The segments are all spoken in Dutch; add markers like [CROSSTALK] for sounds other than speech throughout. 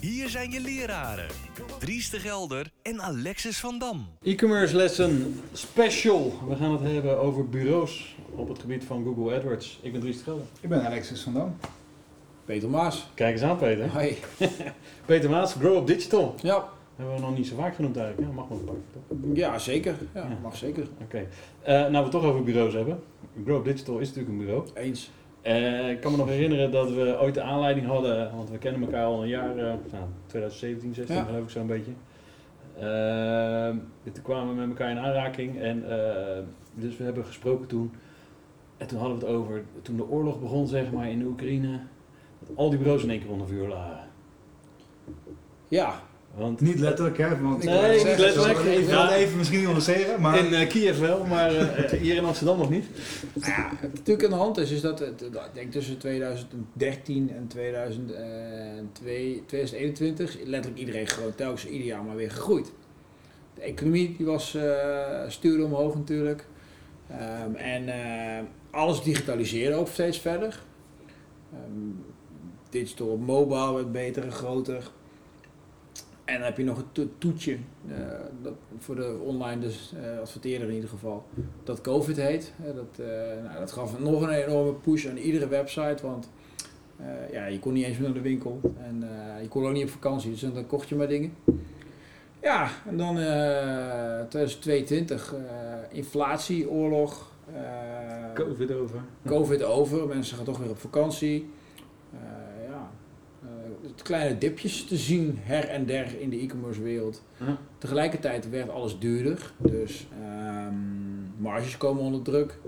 Hier zijn je leraren, Dries de Gelder en Alexis van Dam. E-commerce lesson special. We gaan het hebben over bureaus op het gebied van Google AdWords. Ik ben Dries de Gelder. Ik ben Alexis van Dam. Peter Maas. Kijk eens aan Peter. Hoi. [LAUGHS] Peter Maas, Grow Up Digital. Ja, Hebben we nog niet zo vaak genoemd eigenlijk. Ja, mag wel toch? ja zeker. Ja, Ja. mag zeker. Oké. Eh, nou, we het toch over bureaus hebben. Grow Up Digital is natuurlijk een bureau. Eens. Eh, ik kan me nog herinneren dat we ooit de aanleiding hadden, want we kennen elkaar al een jaar, eh, nou, 2017, 16 Ja. geloof ik zo'n beetje. Ehm, toen kwamen we met elkaar in aanraking en eh, dus we hebben gesproken toen. En toen hadden we het over, toen de oorlog begon zeg maar in de Oekraïne, dat al die bureaus in één keer onder vuur lagen. Ja, Want Niet letterlijk, hè? Want Nee, ik niet zeggen, letterlijk. Ik wil even misschien nuanceren, maar... in eh, Kiev wel, maar eh, hier in Amsterdam nog niet. Nou ja, wat natuurlijk aan de hand is, is dat het, ik denk tussen 2013 en 2002, 2021 letterlijk iedereen gewoon telkens ieder jaar maar weer gegroeid. De economie die was eh stuurde omhoog natuurlijk. Ehm, en eh, alles digitaliseerde ook steeds verder. Ehm, digital mobile werd beter en groter. En dan heb je nog een to- toetje, eh, dat, voor de online dus, eh adverteerder in ieder geval dat COVID heet. Hè, dat, nou, dat gaf nog een enorme push aan iedere website, want ja, je kon niet eens meer naar de winkel en je kon ook niet op vakantie, dus dan kocht je maar dingen. Ja, en dan eh 2022, eh, inflatie, oorlog, Covid over. COVID over, mensen gaan toch weer op vakantie. Eh, ja, eh, het kleine dipjes te zien her en der in de e-commerce wereld. Tegelijkertijd werd alles duurder, dus ehm, marges komen onder druk.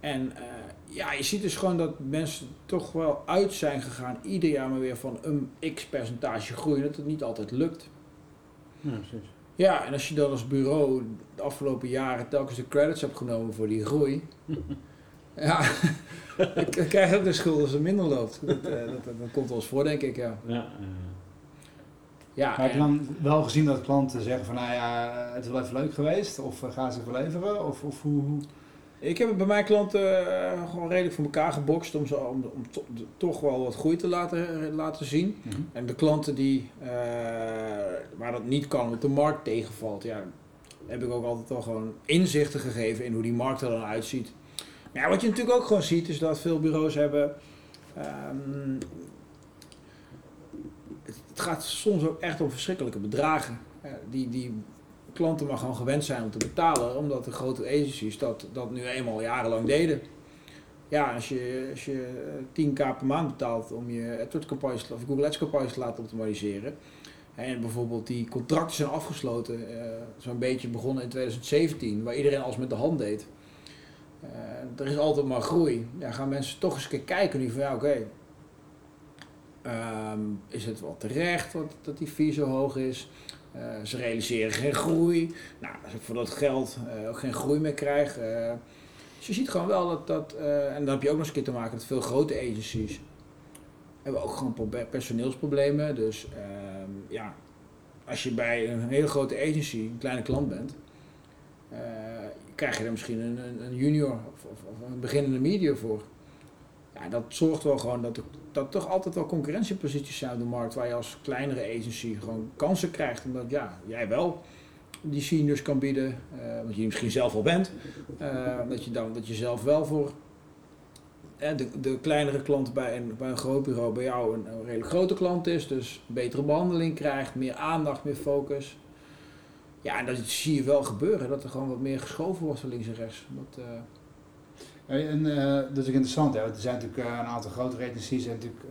En eh, ja, je ziet dus gewoon dat mensen toch wel uit zijn gegaan, ieder jaar maar weer van een x percentage groei, dat het niet altijd lukt. Ja, precies. Ja, en als je dan als bureau de afgelopen jaren telkens de credits hebt genomen voor die groei, [LAUGHS] ja, [LAUGHS] dan krijg ook de schuld als het minder loopt. Dat, eh, dat, dat, dat komt wel eens voor, denk ik, ja. Ja, Ja, Maar heb je dan wel gezien dat klanten zeggen van, nou ja, het is wel even leuk geweest? Of eh, gaan ze verleveren? Of, of hoe... hoe- Ik heb het bij mijn klanten eh, gewoon redelijk voor elkaar gebokst om, ze, om, om to- de- toch wel wat groei te laten, laten zien. En de klanten die, eh, waar dat niet kan, omdat de markt tegenvalt, ja, heb ik ook altijd wel gewoon inzichten gegeven in hoe die markt er dan uitziet. Ja, wat je natuurlijk ook gewoon ziet, is dat veel bureaus hebben. ehm, het, gaat soms ook echt om verschrikkelijke bedragen. eh, die, die klanten maar gewoon gewend zijn om te betalen, omdat de grote agencies dat, dat nu eenmaal jarenlang deden. Ja, als je, als je eh, 10k per maand betaalt om je AdWords campagnes of Google Ads campagnes te laten optimaliseren. En bijvoorbeeld die contracten zijn afgesloten, eh, zo'n beetje begonnen in 2017, waar iedereen alles met de hand deed. Eh, er is altijd maar groei. Ja, gaan mensen toch eens kijken nu van ja, oké. ehm, is het wel terecht dat, dat die fee zo hoog is? Eh, ze realiseren geen groei. Nou, als ik voor dat geld eh, ook geen groei meer krijg. dus je ziet gewoon wel dat, dat en dan heb je ook nog eens een keer te maken met veel grote agencies. Hebben ook gewoon personeelsproblemen. Dus ehm, ja, als je bij een hele grote agency een kleine klant bent, krijg je er misschien een, een, junior of, of, of een beginnende media voor. Ja, dat zorgt wel gewoon dat er dat toch altijd wel concurrentieposities zijn op de markt waar je als kleinere agency gewoon kansen krijgt. Omdat ja, jij wel die seniors kan bieden, eh wat je misschien zelf al bent. Eh, dat je dan dat je zelf wel voor eh, de, de kleinere klant bij een, bij een groot bureau bij jou een, een redelijk grote klant is. Dus betere behandeling krijgt, meer aandacht, meer focus. Ja, en dat zie je wel gebeuren, dat er gewoon wat meer geschoven wordt van links en rechts. Dat, eh, En eh, dat is ook interessant, hè? want er zijn natuurlijk eh, een aantal grotere agencies en natuurlijk,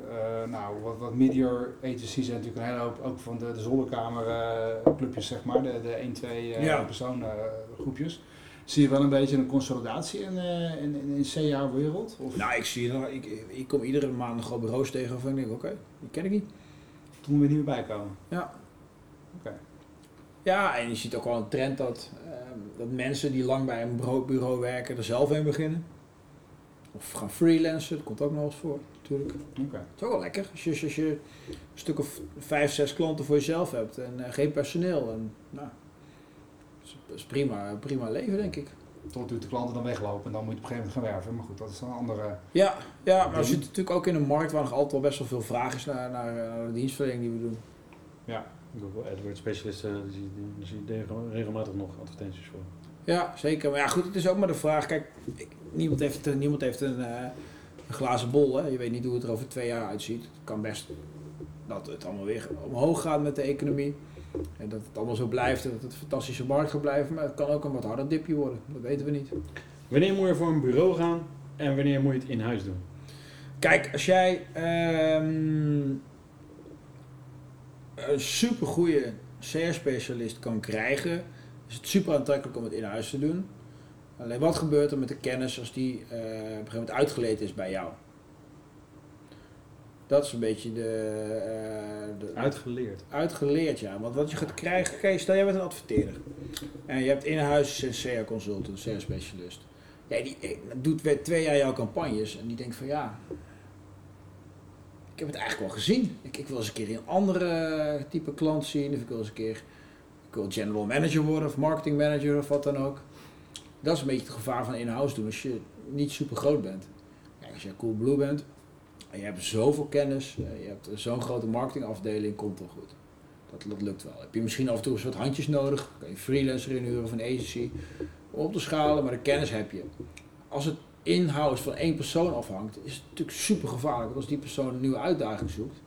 nou, wat, wat medior agencies en natuurlijk een hele hoop ook van de, de zolderkamer eh, clubjes, zeg maar, de, de 1, 2 eh, Ja. persoon groepjes. Zie je wel een beetje een consolidatie in, in, in, in CA-wereld? Nou, ik zie nog, ik, ik kom iedere maand gewoon bureaus tegen waarvan ik denk, oké, die ken ik niet. toen we niet meer bijkomen? Ja. Oké. Ja, en je ziet ook wel een trend dat, ehm, dat mensen die lang bij een bureau, werken er zelf in beginnen. Of gaan freelancen, dat komt ook nog eens voor natuurlijk. Oké. Het is ook wel lekker als je, als je een stuk of vijf, zes klanten voor jezelf hebt en eh, geen personeel. En, nou, dat is, prima, prima leven denk ik. Tot de klanten dan weglopen en dan moet je op een gegeven moment gaan werven. Maar goed, dat is dan een andere... Ja, ja maar we zitten natuurlijk ook in een markt waar nog altijd wel best wel veel vraag is naar, naar, naar de dienstverlening die we doen. Google AdWords specialisten, je- daar zie je regelmatig nog advertenties voor. Ja, zeker. Maar ja, goed, het is ook maar de vraag. Kijk, ik- niemand heeft, niemand heeft een, eh, een glazen bol. Hè. Je weet niet hoe het er over twee jaar uitziet. Het kan best dat het allemaal weer omhoog gaat met de economie. En dat het allemaal zo blijft en dat het een fantastische markt gaat blijven. Maar het kan ook een wat harder dipje worden. Dat weten we niet. Wanneer moet je voor een bureau gaan en wanneer moet je het in huis doen? Kijk, als jij ehm, een supergoeie CS-specialist kan krijgen, is het super aantrekkelijk om het in huis te doen. Alleen wat gebeurt er met de kennis als die eh, op een gegeven moment uitgeleerd is bij jou? Dat is een beetje de, eh, de Uitgeleerd. uitgeleerd, ja. Want wat je gaat krijgen, kijk, stel jij bent een adverteerder. En je hebt in huis een SEA consultant, een SEA specialist. Ja, die eh, doet weer twee jaar jouw campagnes en die denkt van ja, ik heb het eigenlijk wel gezien. Ik, ik wil eens een keer een andere type klant zien. Of ik wil eens een keer, ik wil general manager worden of marketing manager of wat dan ook. Dat is een beetje het gevaar van in-house doen als je niet super groot bent. Kijk, als je Coolblue bent en je hebt zoveel kennis, eh, je hebt zo'n grote marketingafdeling, komt wel goed. Dat, dat lukt wel. Heb je misschien af en toe een soort handjes nodig, kan je freelancer inhuren of een agency om op te schalen, maar de kennis heb je. Als het in-house van één persoon afhangt, is het natuurlijk super gevaarlijk. Want als die persoon een nieuwe uitdaging zoekt,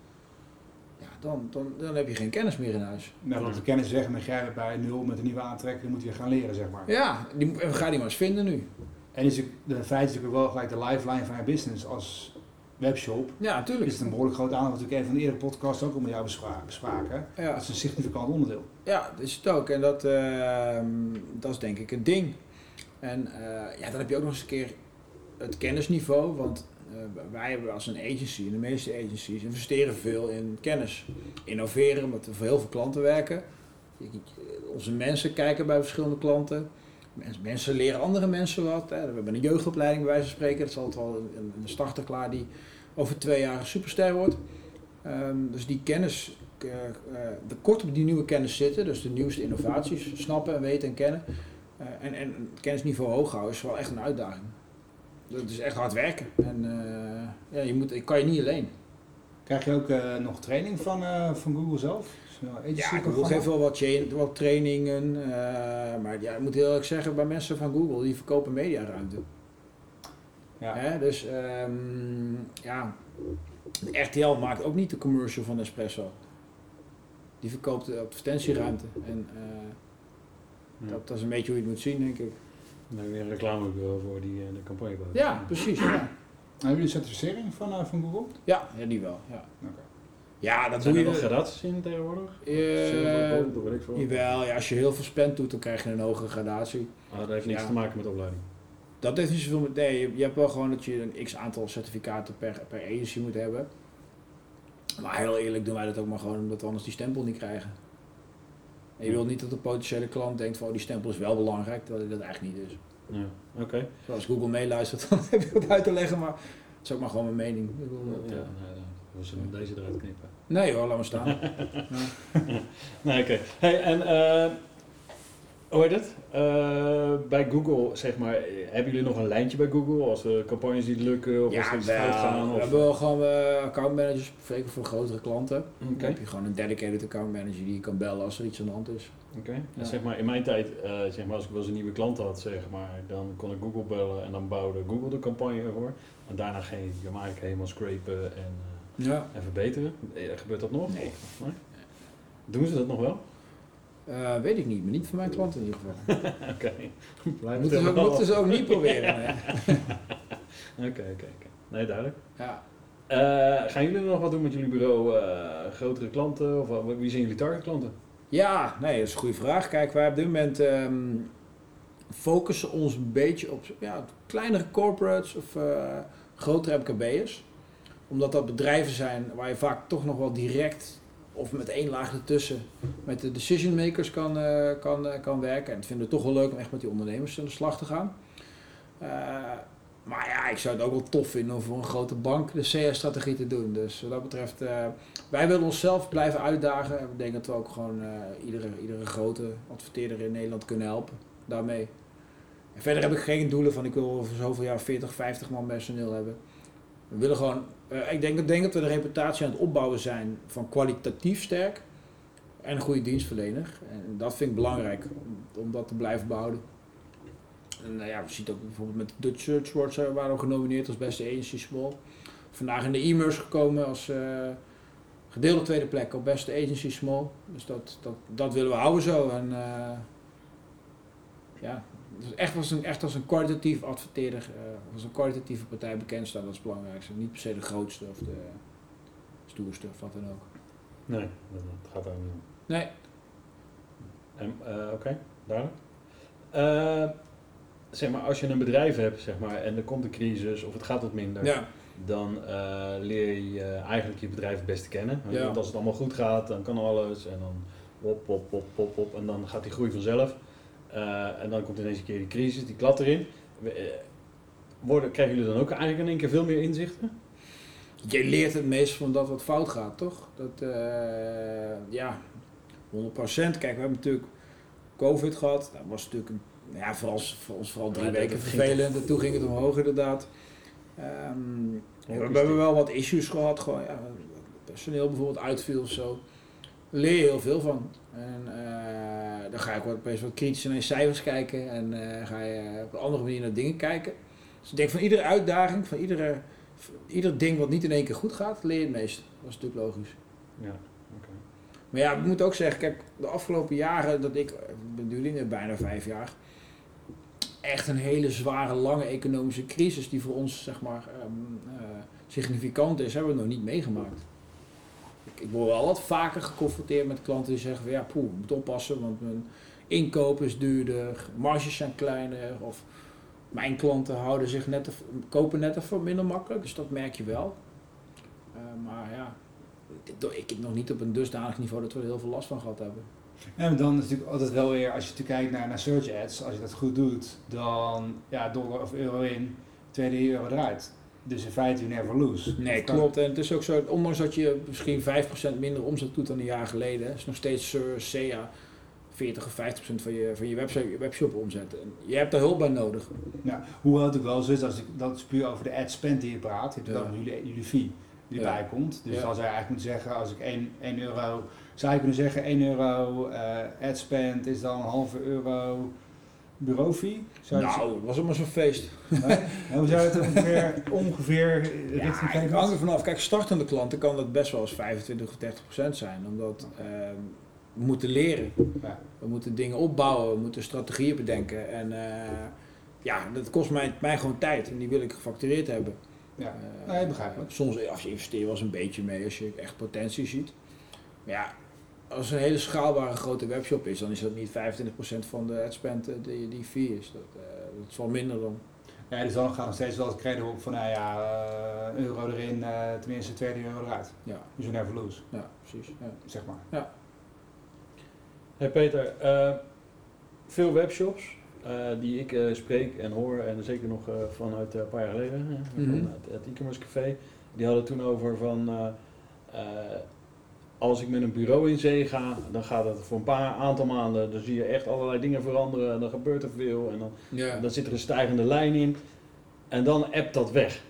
ja, dan, dan, dan heb je geen kennis meer in huis. Nou, loopt de kennis weg en dan ga je bij nul met een nieuwe aantrekking. Moet je gaan leren, zeg maar. Ja, die, moet- en ga die maar eens vinden nu. En is het, de feit is natuurlijk wel gelijk de lifeline van je business als webshop. Ja, natuurlijk. Is het een behoorlijk groot aandeel, wat natuurlijk een van de eerdere podcasts ook al met jou bespra- bespraken. Ja. Dat is een significant onderdeel. Ja, dat is het ook. En dat, ehm, dat is denk ik een ding. En eh, ja, dan heb je ook nog eens een keer het kennisniveau. Want eh, wij hebben als een agency, en de meeste agencies, investeren veel in kennis. Innoveren, omdat we voor heel veel klanten werken. Je- Onze mensen kijken bij verschillende klanten. Mens- Mensen leren andere mensen wat. Hè. We hebben een jeugdopleiding bij wijze van spreken. Dat is altijd wel een, een starter klaar die over twee jaar een superster wordt. Ehm, dus die kennis, eh, eh, de kort op die nieuwe kennis zitten, dus de nieuwste innovaties snappen en weten en kennen. eh, en, en het kennisniveau hoog houden is wel echt een uitdaging. Dat is echt hard werken. En eh, ja, je moet, ik kan je niet alleen. Krijg je ook eh, nog training van, eh, van Google zelf? Ja, Google geeft wel wat, wat trainingen. eh, maar ja, ik moet heel eerlijk zeggen, bij mensen van Google, die verkopen mediaruimte. Ja. Hè, dus ehm, ja, RTL maakt ook niet de commercial van Espresso. Die verkoopt de advertentieruimte. En eh, Ja. dat, dat is een beetje hoe je het moet zien, denk ik. Nou, weer een reclamebureau voor die eh, de campagne bouwt. Ja, precies. Ja, [CLEARS THROAT] Hebben jullie een certificering van, eh, van Google? ja, ja die wel. Ja, Oké. ja dat Zijn doe je. nog gradaties in tegenwoordig? Eh, of weet ik veel. jawel, ja, als je heel veel spend doet, dan krijg je een hogere gradatie. Ah, dat heeft niks Ja. te maken met opleiding. Dat heeft niet zoveel met. Nee, je, je hebt wel gewoon dat je een x aantal certificaten per, per agency moet hebben. Maar heel eerlijk doen wij dat ook maar gewoon omdat we anders die stempel niet krijgen. En je wilt niet dat de potentiële klant denkt van oh, die stempel is wel belangrijk, terwijl dat eigenlijk niet is. Ja, oké. Zoals Google meeluistert, [LAUGHS] dan heb je wat uit te leggen, maar het is ook maar gewoon mijn mening. Ik Ja, dat, eh, nee, dan- we zullen deze eruit knippen. Nee hoor, laat maar staan. [LAUGHS] Nee, oké. Hey, en eh, hoe heet het? Eh, bij Google, zeg maar, hebben jullie nog een lijntje bij Google als de campagnes niet lukken of als ja, er iets fout gaan? Of... We hebben wel gewoon eh, accountmanagers, zeker voor grotere klanten. Dan heb je gewoon een dedicated account manager die je kan bellen als er iets aan de hand is. Oké. Ja. Zeg maar, in mijn tijd, eh, zeg maar, als ik wel eens een nieuwe klant had, zeg maar, dan kon ik Google bellen en dan bouwde Google de campagne ervoor. En daarna ging je eigenlijk helemaal scrapen en, Ja. en verbeteren. Gebeurt dat nog? Nee. Nee? Doen ze dat nog wel? Eh, weet ik niet, maar niet van mijn klanten in ieder geval. [LAUGHS] Oké. Moeten ze, ook, moeten ze ook niet [LAUGHS] proberen. Oké, oké, oké. Nee, duidelijk. Ja. Eh, gaan jullie nog wat doen met jullie bureau? eh, grotere klanten? Of wie zijn jullie targetklanten? ja, nee, dat is een goede vraag. Kijk, wij op dit moment ehm, focussen ons een beetje op ja, kleinere corporates of grotere MKB'ers. Omdat dat bedrijven zijn waar je vaak toch nog wel direct of met één laag ertussen met de decision makers kan, eh, kan, eh, kan werken. En het vinden we toch wel leuk om echt met die ondernemers aan de slag te gaan. Eh, maar ja, ik zou het ook wel tof vinden om voor een grote bank de CS-strategie te doen. Dus wat dat betreft, wij willen onszelf blijven uitdagen. En we denken dat we ook gewoon iedere, iedere grote adverteerder in Nederland kunnen helpen daarmee. En verder heb ik geen doelen van ik wil over zoveel jaar 40, 50 man personeel hebben. We willen gewoon, eh, ik denk, denk dat we de reputatie aan het opbouwen zijn van kwalitatief sterk en een goede dienstverlener. En dat vind ik belangrijk om, dat te blijven behouden. En nou ja, we zien ook bijvoorbeeld met Dutch Search Awards eh, waren we genomineerd als beste agency small. Vandaag in de e-mails gekomen als eh, gedeelde tweede plek op beste agency small. Dus dat, dat, dat willen we houden zo. En ja, dus echt als een, echt als een kwalitatief adverteerder, eh, als een kwalitatieve partij bekend staan, dat is het belangrijkste. Niet per se de grootste of de stoerste of wat dan ook. Nee, dat, gaat daar niet om. Nee, En, eh, Oké, duidelijk. Eh, zeg maar, als je een bedrijf hebt zeg maar, en er komt een crisis of het gaat wat minder, ja, dan leer je eigenlijk je bedrijf het beste kennen. Ja. Want als het allemaal goed gaat, dan kan alles en dan pop, pop, pop, pop, pop en dan gaat die groei vanzelf. Eh, en dan komt ineens een keer die crisis, die klad erin. We- eh, Worden, krijgen jullie dan ook eigenlijk in één keer veel meer inzichten? je leert het meest van dat wat fout gaat, toch? Dat, eh, ja, 100%. Kijk, we hebben natuurlijk COVID gehad. Dat was natuurlijk een, ja, voor, ons, voor ons vooral drie Ja, weken vervelend. En toen ging het omhoog inderdaad. Ehm, we, we hebben wel wat issues gehad. Gewoon, ja, personeel bijvoorbeeld uitviel of zo. Leer je heel veel van. En eh, dan ga wat, opeens wat kritischer naar je cijfers kijken. En eh, ga je op een andere manier naar dingen kijken. Dus ik denk van iedere uitdaging, van iedere, ieder ding wat niet in één keer goed gaat, leer je het meest. Dat is natuurlijk logisch. Ja, oké. Maar ja, ik moet ook zeggen, kijk, de afgelopen jaren dat ik, ik ben nu bijna vijf jaar, echt een hele zware, lange economische crisis die voor ons, zeg maar, ehm, eh, significant is, hebben we nog niet meegemaakt. Ik, ik word wel wat vaker geconfronteerd met klanten die zeggen van ja, poeh, moet oppassen, want mijn inkoop is duurder, marges zijn kleiner, of mijn klanten houden zich net, kopen net even minder makkelijk, dus dat merk je wel. Eh, maar ja, ik- heb nog niet op een dusdanig niveau dat we er heel veel last van gehad hebben. En dan is natuurlijk altijd wel weer, als je natuurlijk kijkt naar, naar search ads, als je dat goed doet, dan ja, dollar of euro in, tweede euro eruit. Dus in feite, you never lose. Nee, klopt. En het is ook zo, ondanks dat je misschien 5% minder omzet doet dan een jaar geleden, is nog steeds uh, SEA 40 of 50% van je, van je, website, je webshop omzet. En je hebt er hulp bij nodig. Ja, hoewel het ook wel zo is, als ik, dat is puur over de ad spend die je praat, je hebt Ja. dan jullie, jullie fee die Ja. erbij komt. Dus Ja. dan zou je eigenlijk moeten zeggen, als ik 1, 1 euro, zou je kunnen zeggen 1 euro eh ad spend is dan een halve euro bureau fee? Zou Nou, het was allemaal zo'n feest. nee? En hoe zou het ongeveer, ongeveer richting Ja, ik hang er vanaf. Kijk, startende klanten kan dat best wel eens 25 of 30 procent zijn. Omdat ehm, we moeten leren. Ja. We moeten dingen opbouwen. We moeten strategieën bedenken. En eh, ja, dat kost mij, mij gewoon tijd. En die wil ik gefactureerd hebben. Ja, Eh, nee, begrijpelijk. Soms als je investeert wel eens een beetje mee als je echt potentie ziet. Maar ja, als het een hele schaalbare grote webshop is, dan is dat niet 25% van de ad spend eh, die, die fee is. Dat, eh, dat is wel minder dan. Ja, dus dan gaat nog steeds wel het credo op van, nou ja, eh, een euro erin, eh, tenminste tweede euro eruit. Ja, Dus you never lose, ja precies. Ja. zeg maar. Hey Peter, eh, veel webshops eh, die ik eh, spreek en hoor, en zeker nog eh, vanuit eh, een paar jaar geleden, van het, het e-commerce café, die hadden toen over van eh, eh, als ik met een bureau in zee ga, dan gaat het voor een paar aantal maanden, dan zie je echt allerlei dingen veranderen, en dan gebeurt er veel en dan, Ja. dan zit er een stijgende lijn in en dan appt dat weg.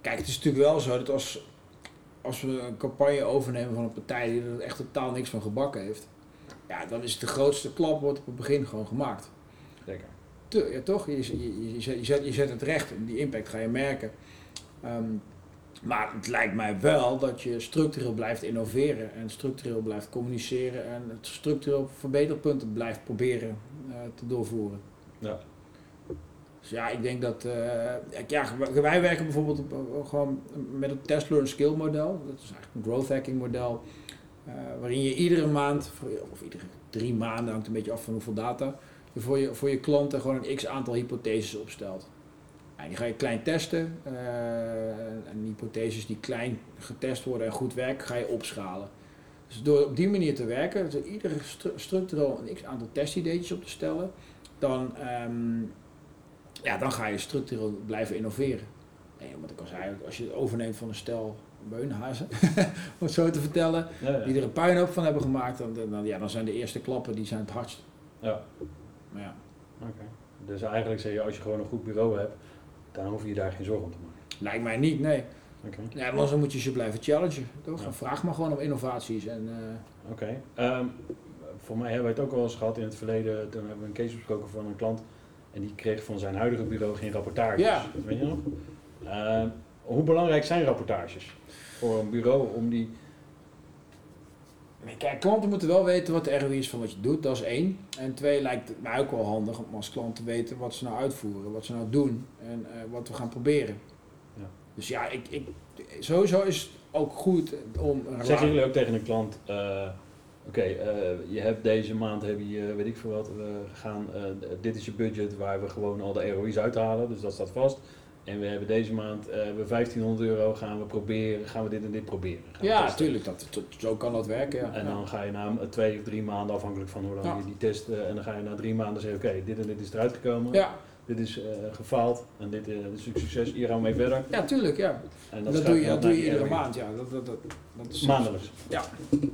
Kijk, het is natuurlijk wel zo dat als, als we een campagne overnemen van een partij die er echt totaal niks van gebakken heeft, ja, dan is de grootste klap wordt op het begin gewoon gemaakt. Zeker. Te- ja, toch? Je, je, je, zet, je, zet, je zet het recht en die impact ga je merken. Ehm, maar het lijkt mij wel dat je structureel blijft innoveren en structureel blijft communiceren en het structureel verbeterpunten blijft proberen eh, te doorvoeren. Ja. Dus ja, ik denk dat. eh, ja, wij- werken bijvoorbeeld gewoon met het test learn skill model. Dat is eigenlijk een growth hacking model. eh, waarin je iedere maand, of iedere drie maanden, hangt een beetje af van hoeveel data, je voor je, voor je klanten gewoon een x aantal hypotheses opstelt. En die ga je klein testen. eh, en hypotheses die klein getest worden en goed werken, ga je opschalen. Dus door op die manier te werken, dus iedere stru structureel een x aantal testideetjes op te stellen, dan, ehm, ja, dan ga je structureel blijven innoveren. En wat ik al zei, als je het overneemt van een stel beunhazen, [LAUGHS] om het zo te vertellen, Ja, ja. die er een puinhoop van hebben gemaakt, dan, dan, ja, dan zijn de eerste klappen die zijn het hardst. Ja. Maar ja, Oké. Dus eigenlijk zeg je, als je gewoon een goed bureau hebt, dan hoef je je daar geen zorgen om te maken. lijkt mij niet, nee. Oké. Ja, maar dan moet je ze blijven challengen, toch? Ja. Vraag maar gewoon om innovaties en... eh, Oké. Ehm, voor mij hebben we het ook wel eens gehad in het verleden. Toen hebben we een case besproken van een klant. En die kreeg van zijn huidige bureau geen rapportages. Ja. Weet je nog? Ehm, hoe belangrijk zijn rapportages voor een bureau om die... Kijk, klanten moeten wel weten wat de ROI is van wat je doet, dat is één. En twee, lijkt het mij ook wel handig om als klant te weten wat ze nou uitvoeren, wat ze nou doen en eh, wat we gaan proberen. Ja. Dus ja, ik, ik, sowieso is het ook goed om een Zeggen jullie ook tegen een klant... eh, Oké, eh, je hebt deze maand, heb je, weet ik veel wat, we gaan, dit is je budget waar we gewoon al de ROI's uithalen, dus dat staat vast. En we hebben deze maand, eh, we 1500 euro, gaan we proberen, gaan we dit en dit proberen. Ja, natuurlijk, dat, dat- zo kan dat werken. Ja. En Ja. dan ga je na eh, twee of drie maanden, afhankelijk van hoe lang Ja. je die test, en dan ga je na drie maanden zeggen, oké, dit en dit is eruit gekomen, Ja, dit is eh, gefaald en dit, dit is een succes, hier gaan we mee verder. ja, tuurlijk, ja. En Dat, doe je, dat doe je iedere maand, ja. Dat, dat, dat, dat is Maandelijks. Ja,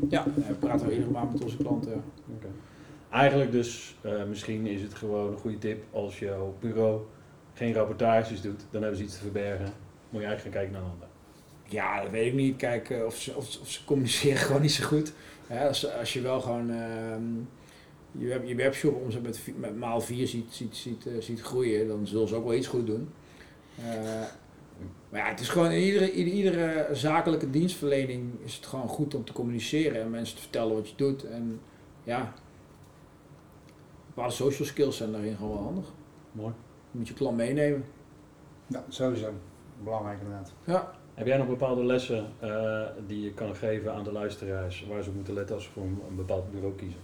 ja. we praten iedere maand met onze klanten. Eigenlijk dus, misschien is het gewoon een goede tip als jouw bureau geen rapportages doet, dan hebben ze iets te verbergen. Moet je eigenlijk gaan kijken naar een ander. Ja, dat weet ik niet. Kijk, eh, of ze, of, of ze communiceren [LAUGHS] gewoon niet zo goed. Hè, als, als je wel gewoon ehm, je, web, je webshop omzet met, met maal 4 ziet, ziet, ziet, eh, ziet groeien, dan zullen ze ook wel iets goed doen. Eh, maar ja, het is gewoon in iedere, in iedere zakelijke dienstverlening is het gewoon goed om te communiceren en mensen te vertellen wat je doet. En ja, bepaalde social skills zijn daarin gewoon wel handig. Mooi. Je moet je klant meenemen. Ja, sowieso. Belangrijk inderdaad. Ja. Heb jij nog bepaalde lessen eh, die je kan geven aan de luisteraars waar ze op moeten letten als ze voor een, een bepaald bureau kiezen?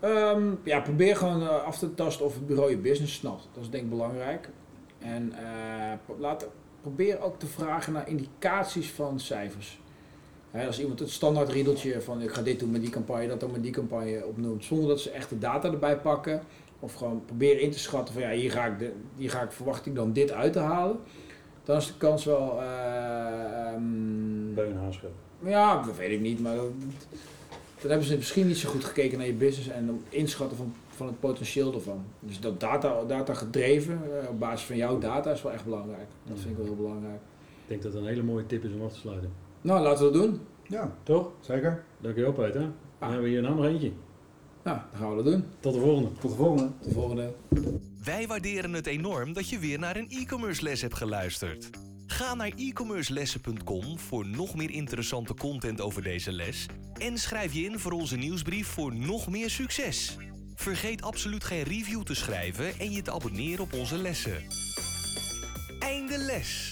Ehm, ja, probeer gewoon eh, af te tasten of het bureau je business snapt. Dat is denk ik belangrijk. En eh, laat, probeer ook te vragen naar indicaties van cijfers. Hè, als iemand het standaard riedeltje van ik ga dit doen met die campagne, dat dan met die campagne opnoemt, zonder dat ze echt de data erbij pakken. Of gewoon proberen in te schatten van ja, hier ga ik, de, hier ga ik verwacht ik dan dit uit te halen. Dan is de kans wel. eh, ehm, Beunhaarschap. ja, dat weet ik niet, maar dat, dan hebben ze misschien niet zo goed gekeken naar je business en inschatten van, van het potentieel ervan. Dus dat data, data gedreven, eh, op basis van jouw data, is wel echt belangrijk. Dat vind ik wel heel belangrijk. Ik denk dat het een hele mooie tip is om af te sluiten. Nou, laten we dat doen. Ja, Toch? zeker. Dankjewel Peter. Dan Ah. hebben we hier nou nog eentje. Nou, dan gaan we dat doen. Tot de volgende. Tot de volgende. Tot de volgende. Wij waarderen het enorm dat je weer naar een e-commerce les hebt geluisterd. Ga naar e-commercelessen.com voor nog meer interessante content over deze les en schrijf je in voor onze nieuwsbrief voor nog meer succes. Vergeet absoluut geen review te schrijven en je te abonneren op onze lessen. Einde les.